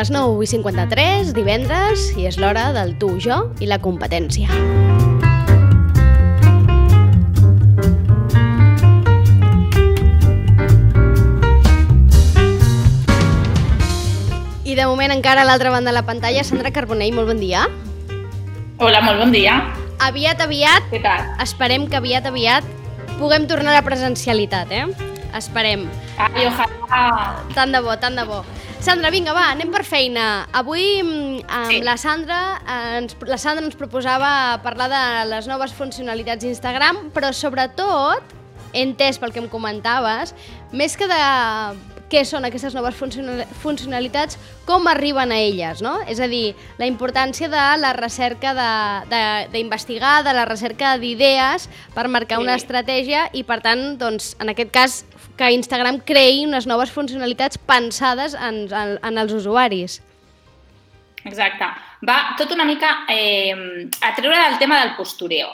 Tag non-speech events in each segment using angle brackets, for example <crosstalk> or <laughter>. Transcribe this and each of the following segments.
Les 9 i 53, divendres, i és l'hora del tu, jo i la competència. Moment encara a l'altra banda de la pantalla, Sandra Carbonell, molt bon dia. Hola, molt bon dia. Aviat, aviat, Què tal? esperem que aviat, aviat puguem tornar a la presencialitat, eh? Esperem. Ai, ojalà. Tant de bo, tant de bo. Sandra, vinga, va, anem per feina. Avui mm, amb Sí. la Sandra eh, ens, la Sandra ens proposava parlar de les noves funcionalitats d'Instagram, però sobretot, he entès pel que em comentaves, més que de què són aquestes noves funcional- funcionalitats, com arriben a elles, no? És a dir, la importància de la recerca de- de- d'investigar, de, de la recerca d'idees per marcar Sí. una estratègia i, per tant, doncs, en aquest cas, que Instagram creï unes noves funcionalitats pensades en, en, en els usuaris. Exacte. Va tot una mica eh, a treure el tema del postureo,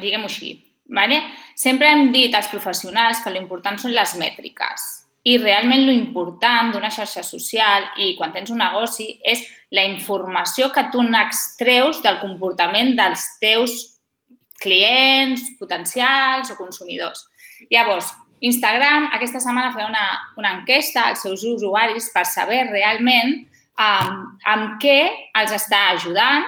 diguem-ho així. Vale? Sempre hem dit als professionals que l'important són les mètriques i realment l'important d'una xarxa social i quan tens un negoci és la informació que tu n'extreus del comportament dels teus clients, potencials o consumidors. Llavors, Instagram aquesta setmana feia una, una enquesta als seus usuaris per saber realment um, amb què els està ajudant,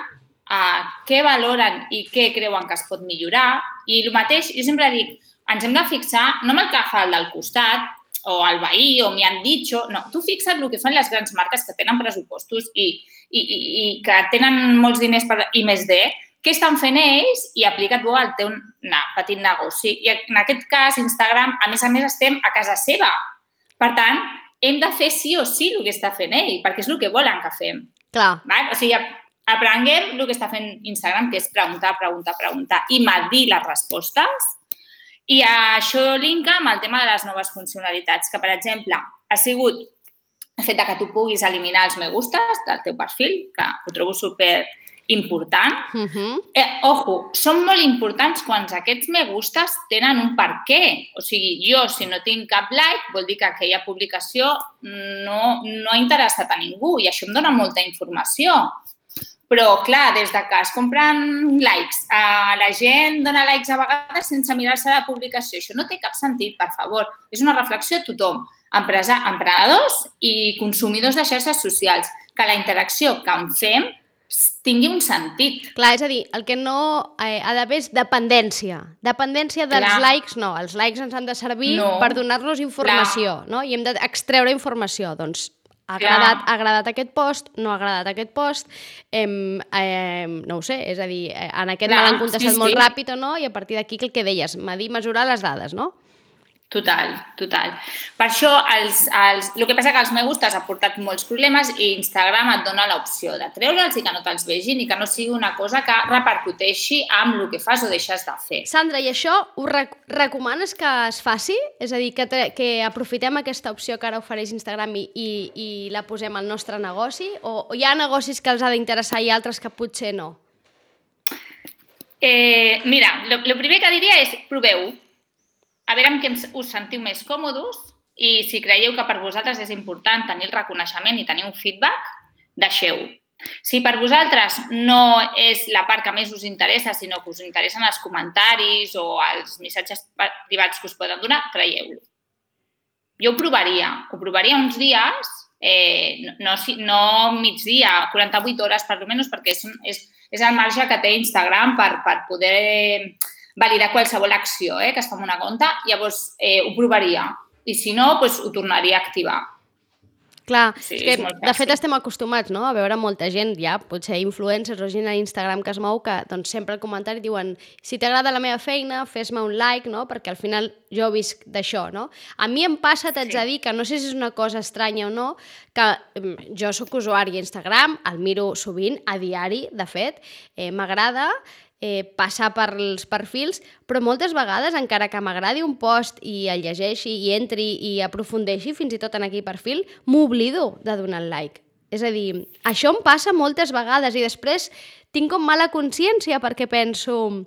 uh, què valoren i què creuen que es pot millorar. I el mateix, jo sempre dic, ens hem de fixar no en el que fa el del costat, o el veí, o m'hi han dicho, no, tu fixa't el que fan les grans marques que tenen pressupostos i, i, i, i que tenen molts diners per I més D, què estan fent ells i aplica't-ho al teu na, petit negoci. I en aquest cas, Instagram, a més a més, estem a casa seva. Per tant, hem de fer sí o sí el que està fent ell, perquè és el que volen que fem. Clar, Val? O sigui, aprenguem el que està fent Instagram, que és preguntar, preguntar, preguntar i medir les respostes. I això linka amb el tema de les noves funcionalitats, que, per exemple, ha sigut el fet que tu puguis eliminar els me gustes del teu perfil, que ho trobo super important. uh -huh. Eh, ojo, són molt importants quan aquests me gustes tenen un per què. O sigui, jo, si no tinc cap like, vol dir que aquella publicació no, no ha interessat a ningú i això em dona molta informació. Però, clar, des de que es compren likes, eh, la gent dona likes a vegades sense mirar-se la publicació. Això no té cap sentit, per favor. És una reflexió a tothom, empresa, emprenedors i consumidors de xarxes socials, que la interacció que en fem tingui un sentit. Clar, és a dir, el que no eh, ha d'haver és dependència. Dependència dels Clar. likes, no. Els likes ens han de servir No. per donar-nos informació, no? I hem d'extreure informació. Doncs ha agradat, ha agradat aquest post, no ha agradat aquest post, em, em, no ho sé, és a dir, eh, en aquest Clar, me l'han contestat sí, molt sí. ràpid o no, i a partir d'aquí el que deies, medir, mesurar les dades, no? Total, total. Per això, els, els, el que passa que els me gustes ha portat molts problemes i Instagram et dona l'opció de treure'ls i que no te'ls vegin i que no sigui una cosa que repercuteixi amb el que fas o deixes de fer. Sandra, i això ho rec recomanes que es faci? És a dir, que, que aprofitem aquesta opció que ara ofereix Instagram i, i, i la posem al nostre negoci? O, o hi ha negocis que els ha d'interessar i altres que potser no? Eh, mira, el primer que diria és proveu a veure amb què us sentiu més còmodes i si creieu que per vosaltres és important tenir el reconeixement i tenir un feedback, deixeu. Si per vosaltres no és la part que més us interessa, sinó que us interessen els comentaris o els missatges privats que us poden donar, creieu-lo. Jo ho provaria. Ho provaria uns dies, eh, no, no, migdia, 48 hores per almenys, perquè és, és, és el marge que té Instagram per, per poder validar qualsevol acció eh, que es fa amb una compte, llavors eh, ho provaria. I si no, doncs, ho tornaria a activar. Clar, Sí, és que, és de fet estem acostumats no? a veure molta gent, ja, potser influencers o gent a Instagram que es mou, que doncs, sempre al comentari diuen si t'agrada la meva feina, fes-me un like, no? perquè al final jo visc d'això. No? A mi em passa, t'haig Sí. de dir, que no sé si és una cosa estranya o no, que em, jo sóc usuari a Instagram, el miro sovint, a diari, de fet, eh, m'agrada, eh, passar per els perfils, però moltes vegades, encara que m'agradi un post i el llegeixi i entri i aprofundeixi fins i tot en aquell perfil, m'oblido de donar el like. És a dir, això em passa moltes vegades i després tinc com mala consciència perquè penso...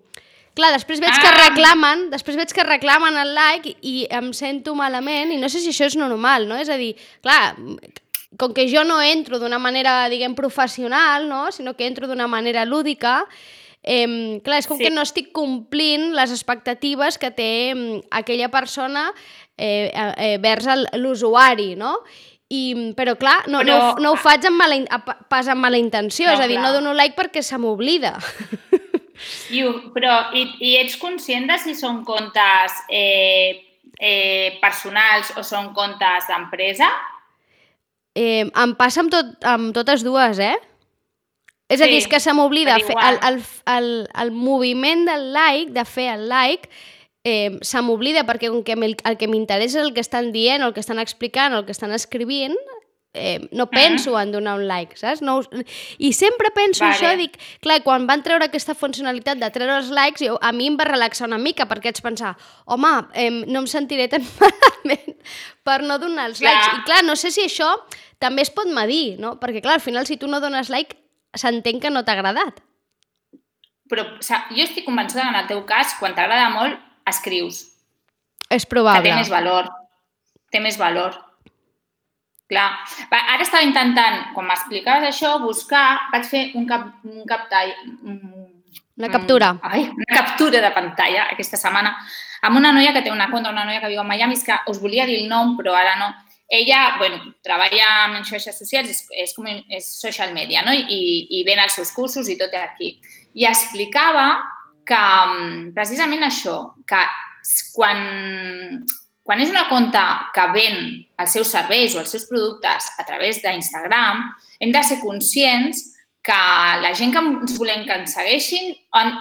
Clar, després veig que ah! reclamen, després veig que reclamen el like i em sento malament i no sé si això és normal, no? És a dir, clar, com que jo no entro d'una manera, diguem, professional, no? sinó que entro d'una manera lúdica, Eh, clar, és com sí. que no estic complint les expectatives que té aquella persona eh, eh, vers l'usuari, no? I, però clar, no, però... no, no ho faig amb mala, pas amb mala intenció, no, és a dir, clar. no dono like perquè se m'oblida. I, però, i, I ets conscient de si són comptes eh, eh, personals o són comptes d'empresa? Eh, em passa amb, tot, amb totes dues, eh? És a dir, és que se m'oblida el, el, el, el moviment del like, de fer el like, eh, se m'oblida perquè com que el, el que m'interessa és el que estan dient, el que estan explicant, el que estan escrivint, eh, no penso en donar un like, saps? No, I sempre penso vale. això, dic, clar, quan van treure aquesta funcionalitat de treure els likes, jo, a mi em va relaxar una mica, perquè vaig pensar, home, eh, no em sentiré tan <laughs> malament per no donar els clar. likes. I clar, no sé si això també es pot medir, no? Perquè clar, al final, si tu no dones like, s'entén que no t'ha agradat. Però o sigui, jo estic convençuda que en el teu cas, quan t'agrada molt, escrius. És probable. Que té més valor. Té més valor. Clar. Ara estava intentant, quan m'explicaves això, buscar, vaig fer un cap, un captall, una captura. Ai, una captura de pantalla aquesta setmana amb una noia que té una conta, una noia que viu a Miami, és que us volia dir el nom, però ara no. Ella, bueno, treballa en xarxes socials, és, és, com, és social media, no? I, i ven els seus cursos i tot aquí. I explicava que mm, precisament això, que quan, quan és una conta que ven els seus serveis o els seus productes a través d'Instagram, hem de ser conscients que la gent que ens volem que ens segueixin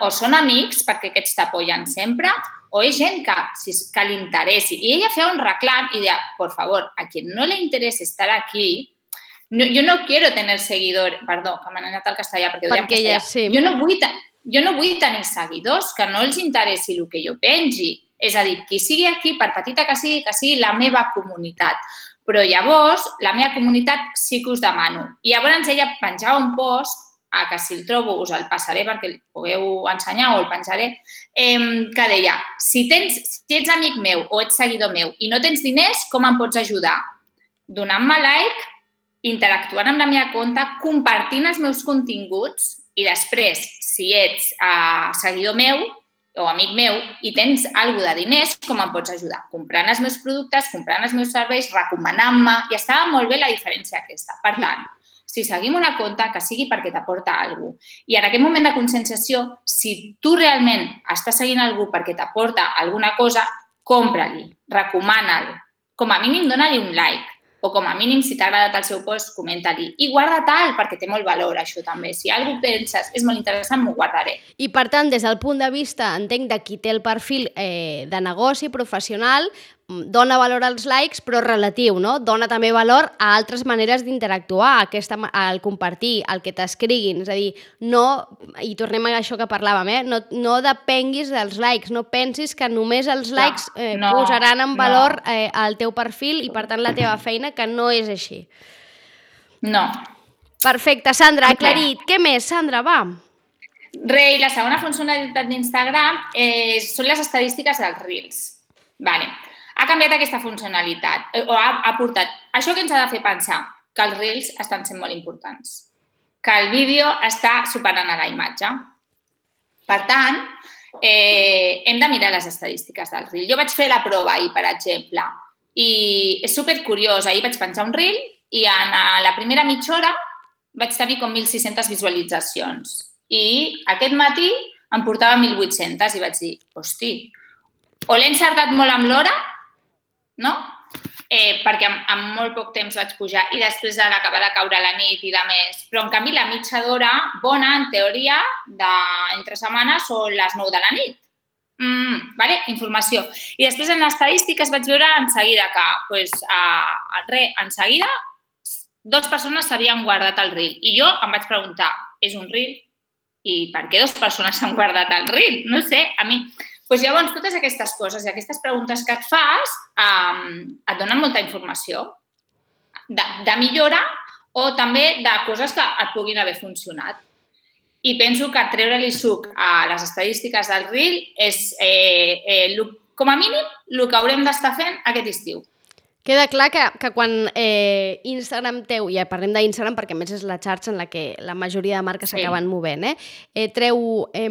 o són amics perquè aquests t'apoyen sempre o és gent que, si, que li interessi. I ella feia un reclam i deia, por favor, a quien no le interese estar aquí, no, yo no quiero tener seguidores, perdó, que m'han anat al castellà perquè, perquè ja, sí. jo, no vull, jo no vull tenir seguidors que no els interessi el que jo pengi. És a dir, qui sigui aquí, per petita que sigui, que sigui la meva comunitat. Però llavors, la meva comunitat sí que us demano. I llavors ella penjava un post a que si el trobo us el passaré perquè el pugueu ensenyar o el penjaré, eh, que deia, si, tens, si ets amic meu o ets seguidor meu i no tens diners, com em pots ajudar? Donant-me like, interactuant amb la meva compta, compartint els meus continguts i després, si ets uh, seguidor meu o amic meu i tens alguna de diners, com em pots ajudar? Comprant els meus productes, comprant els meus serveis, recomanant-me, i estava molt bé la diferència aquesta. Per tant, si seguim una conta, que sigui perquè t'aporta alguna cosa. I en aquest moment de conscienciació, si tu realment estàs seguint algú perquè t'aporta alguna cosa, compra-li, recomana-li. Com a mínim, dona-li un like o com a mínim, si t'ha agradat el seu post, comenta-li. I guarda tal, perquè té molt valor, això també. Si algú penses és molt interessant, m'ho guardaré. I, per tant, des del punt de vista, entenc, de qui té el perfil eh, de negoci professional, dona valor als likes, però relatiu, no? Dona també valor a altres maneres d'interactuar, aquesta, al compartir, al que t'escriguin. És a dir, no, i tornem a això que parlàvem, eh? no, no depenguis dels likes, no pensis que només els likes eh, no, posaran en valor no. eh, el teu perfil i, per tant, la teva feina que no és així. No. Perfecte, Sandra, aclarit. Què més, Sandra, va? Rei, la segona funcionalitat d'Instagram eh, són les estadístiques dels Reels. Vale. Ha canviat aquesta funcionalitat, eh, o ha, ha portat això que ens ha de fer pensar, que els Reels estan sent molt importants, que el vídeo està superant a la imatge. Per tant, eh, hem de mirar les estadístiques del Reel. Jo vaig fer la prova ahir, per exemple, i és super curiós. Ahir vaig penjar un reel i en la primera mitja hora vaig tenir com 1.600 visualitzacions. I aquest matí em portava 1.800 i vaig dir, hosti, o l'he encertat molt amb l'hora, no? Eh, perquè en, en molt poc temps vaig pujar i després ara acabar de caure la nit i de més. Però, en canvi, la mitja d'hora bona, en teoria, de, entre setmanes són les 9 de la nit. Mm, vale? Informació. I després en estadístiques vaig veure en seguida que, pues, a, re, en seguida, dues persones s'havien guardat el reel. I jo em vaig preguntar, és un reel? I per què dues persones s'han guardat el reel? No sé, a mi... Pues llavors, totes aquestes coses i aquestes preguntes que et fas um, et donen molta informació de, de millora o també de coses que et puguin haver funcionat. I penso que treure-li suc a les estadístiques del reel és, eh, eh, com a mínim, el que haurem d'estar fent aquest estiu. Queda clar que, que quan eh, Instagram teu, ja parlem d'Instagram perquè més és la xarxa en la que la majoria de marques s'acaben sí. movent, eh? eh treu eh,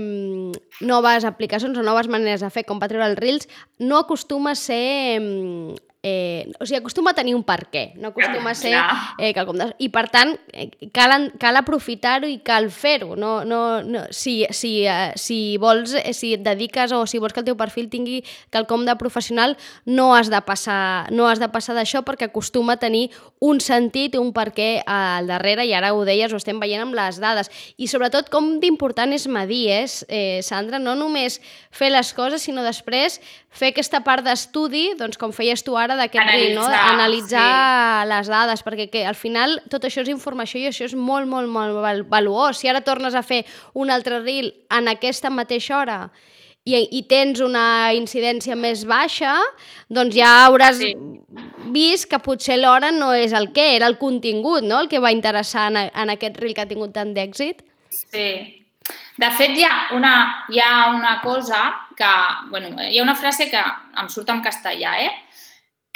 noves aplicacions o noves maneres de fer com va treure els Reels, no acostuma a ser eh, eh, o sigui, acostuma a tenir un per què, no acostuma a ser eh, quelcom de... I, per tant, eh, cal, cal aprofitar-ho i cal fer-ho. No, no, no, si, si, eh, si vols, eh, si et dediques o si vols que el teu perfil tingui quelcom de professional, no has de passar, no has de passar d'això perquè acostuma a tenir un sentit i un per què al darrere, i ara ho deies, ho estem veient amb les dades. I sobretot, com d'important és medir, és, eh, Sandra, no només fer les coses, sinó després fer aquesta part d'estudi, doncs com feies tu ara d'aquest reel, no? analitzar sí. les dades, perquè que, al final tot això és informació i això és molt, molt, molt valuós. Si ara tornes a fer un altre reel en aquesta mateixa hora i, i tens una incidència més baixa, doncs ja hauràs sí. vist que potser l'hora no és el que, era el contingut, no?, el que va interessar en, en aquest reel que ha tingut tant d'èxit. Sí, de fet, hi ha una, hi ha una cosa que... Bueno, hi ha una frase que em surt en castellà, eh?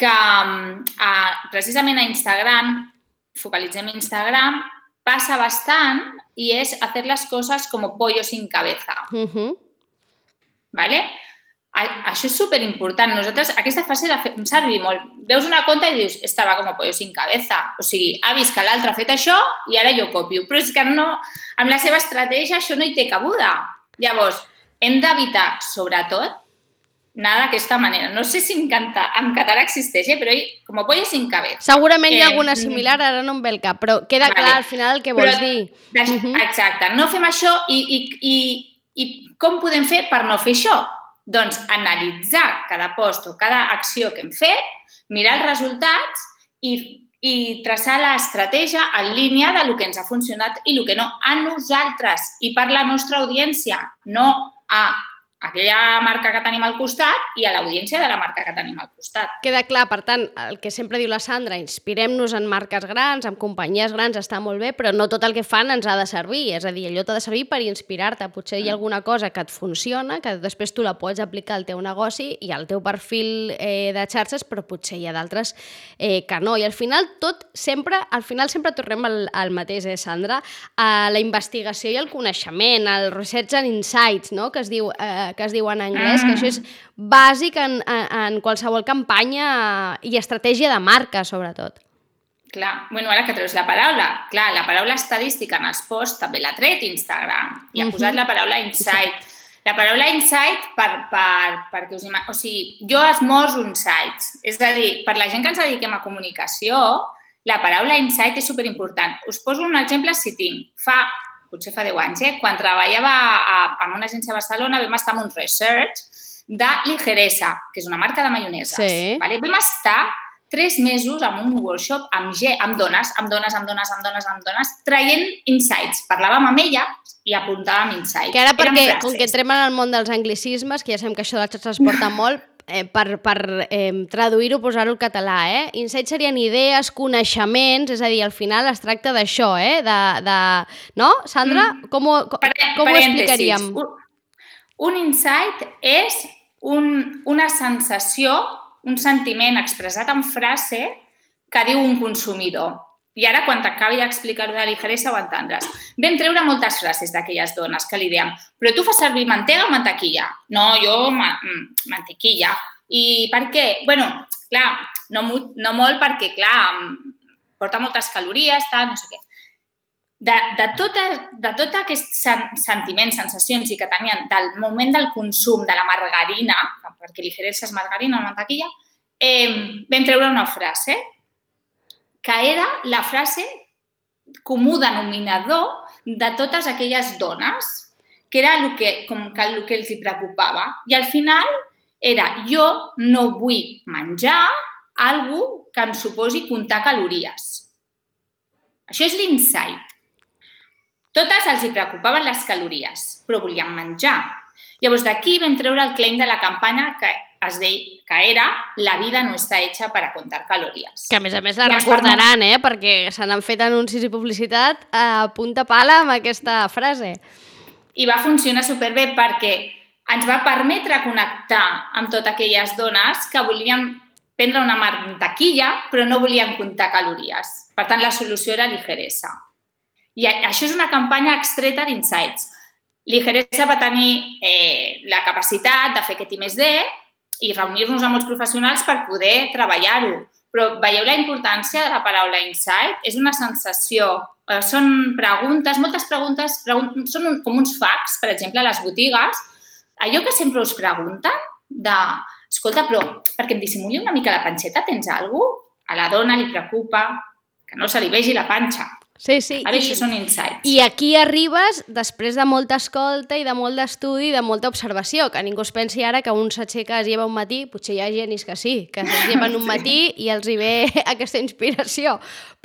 Que uh, precisament a Instagram, focalitzem Instagram, passa bastant i és hacer les coses com pollo sin cabeza. Uh -huh. ¿Vale? Això és superimportant. Nosaltres aquesta frase la fem servir molt. Veus una conta i dius, estava com a pollo sin cabeza. O sigui, ha vist que l'altre ha fet això i ara jo copio. Però és que no, amb la seva estratègia això no hi té cabuda. Llavors, hem d'evitar, sobretot, anar d'aquesta manera. No sé si en, canta, en català existeix, eh? però com pollo sin cabeza. Segurament eh, hi ha alguna similar, ara no em ve el cap, però queda vale. clar al final el que vols però, dir. Exacte, no fem això i, i, i, i com podem fer per no fer això? Doncs analitzar cada post o cada acció que hem fet, mirar els resultats i, i traçar l'estratègia en línia de lo que ens ha funcionat i el que no a nosaltres i per la nostra audiència, no a aquella marca que tenim al costat i a l'audiència de la marca que tenim al costat. Queda clar, per tant, el que sempre diu la Sandra, inspirem-nos en marques grans, en companyies grans, està molt bé, però no tot el que fan ens ha de servir, és a dir, allò t'ha de servir per inspirar-te. Potser hi ha alguna cosa que et funciona, que després tu la pots aplicar al teu negoci i al teu perfil eh, de xarxes, però potser hi ha d'altres eh, que no. I al final tot sempre, al final sempre tornem al, al mateix, eh, Sandra? A la investigació i el coneixement, el research and insights, no?, que es diu eh, que es diu en anglès, que això és bàsic en, en, en qualsevol campanya i estratègia de marca, sobretot. Clar, bueno, ara que treus la paraula, clar, la paraula estadística en els posts també l'ha tret Instagram i ha posat la paraula insight. La paraula insight, per, per, perquè us o sigui, jo esmoso insights. És a dir, per la gent que ens dediquem a comunicació, la paraula insight és superimportant. Us poso un exemple si tinc. Fa potser fa 10 anys, eh? quan treballava a, a una agència a Barcelona vam estar en un research de Ligeresa, que és una marca de maioneses. Sí. Vale? Vam estar tres mesos en un workshop amb, G, amb dones, amb dones, amb dones, amb dones, amb dones, traient insights. Parlàvem amb ella i apuntàvem insights. Que ara perquè, com que entrem en el món dels anglicismes, que ja sabem que això del xarxes porta molt, eh, per, per eh, traduir-ho, posar-ho al català, eh? Insights serien idees, coneixements, és a dir, al final es tracta d'això, eh? De, de... No, Sandra? Mm. Com, ho, com, com ho explicaríem? Un, un insight és un, una sensació, un sentiment expressat en frase que diu un consumidor. I ara, quan t'acabi d'explicar-ho de ligeresa, ho entendràs. Vam treure moltes frases d'aquelles dones que li dèiem però tu fas servir mantega o mantequilla? No, jo ma mm, mantequilla. I per què? bueno, clar, no, no molt perquè, clar, porta moltes calories, tal, no sé què. De, de, tota, de tot aquest sentiments, sensacions i que tenien del moment del consum de la margarina, perquè ligeresa és margarina o mantequilla, eh, vam treure una frase que era la frase comú denominador de totes aquelles dones, que era el que, com que el que els hi preocupava. I al final era jo no vull menjar algú que em suposi comptar calories. Això és l'insight. Totes els hi preocupaven les calories, però volien menjar. Llavors, d'aquí vam treure el claim de la campanya que es deia que era la vida no està hecha para contar calories. Que a més a més la I recordaran, eh? Perquè se n'han fet anuncis i publicitat a punta pala amb aquesta frase. I va funcionar superbé perquè ens va permetre connectar amb totes aquelles dones que volien prendre una mantequilla però no volien comptar calories. Per tant, la solució era ligeresa. I això és una campanya extreta d'Insights. Ligeresa va tenir eh, la capacitat de fer aquest I+D i reunir-nos amb els professionals per poder treballar-ho. Però veieu la importància de la paraula insight? És una sensació, eh, són preguntes, moltes preguntes, pregun són com uns facts, per exemple, a les botigues, allò que sempre us pregunten de, escolta, però perquè em dissimuli una mica la panxeta, tens alguna cosa? A la dona li preocupa que no se li vegi la panxa. Sí, sí. Ara, I, això són insights. I aquí arribes després de molta escolta i de molt d'estudi i de molta observació, que ningú es pensi ara que un s'aixeca, es lleva un matí, potser hi ha genis que sí, que es lleven un matí sí. i els hi ve <laughs> aquesta inspiració.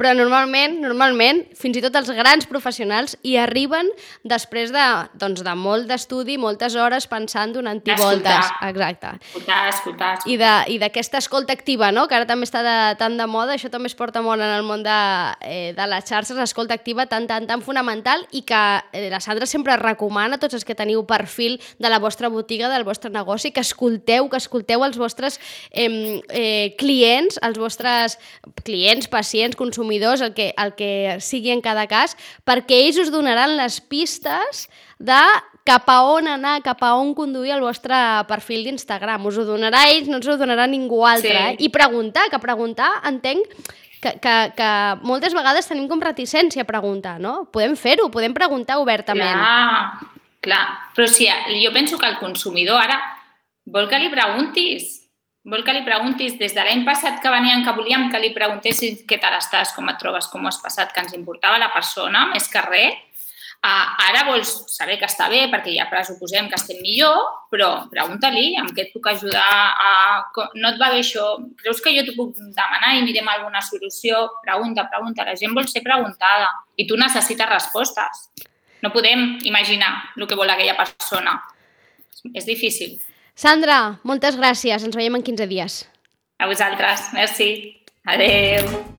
Però normalment, normalment, fins i tot els grans professionals hi arriben després de, doncs, de molt d'estudi, moltes hores pensant donant-hi voltes. Exacte. Escoltar, escoltar, escoltar. I d'aquesta escolta activa, no? que ara també està de, tan de moda, això també es porta molt en el món de, eh, de les xarxes, escolta activa tan, tan, tan fonamental i que eh, la Sandra sempre recomana a tots els que teniu perfil de la vostra botiga, del vostre negoci, que escolteu, que escolteu els vostres eh, eh, clients, els vostres clients, pacients, consumidors, el que, el que sigui en cada cas, perquè ells us donaran les pistes de cap a on anar, cap a on conduir el vostre perfil d'Instagram. Us ho donarà ells, no us ho donarà ningú altre. Sí. Eh? I preguntar, que preguntar entenc que, que, que moltes vegades tenim com reticència a preguntar, no? Podem fer-ho, podem preguntar obertament. Clar, clar. Però si jo penso que el consumidor ara vol que li preguntis, vol que li preguntis des de l'any passat que venien que volíem que li preguntessis què tal estàs, com et trobes, com has passat, que ens importava la persona més que res, Uh, ara vols saber que està bé perquè ja pressuposem que estem millor, però pregunta-li amb què et puc ajudar a... No et va bé això? Creus que jo t'ho puc demanar i mirem alguna solució? Pregunta, pregunta. La gent vol ser preguntada i tu necessites respostes. No podem imaginar el que vol aquella persona. És difícil. Sandra, moltes gràcies. Ens veiem en 15 dies. A vosaltres. Merci. Adeu.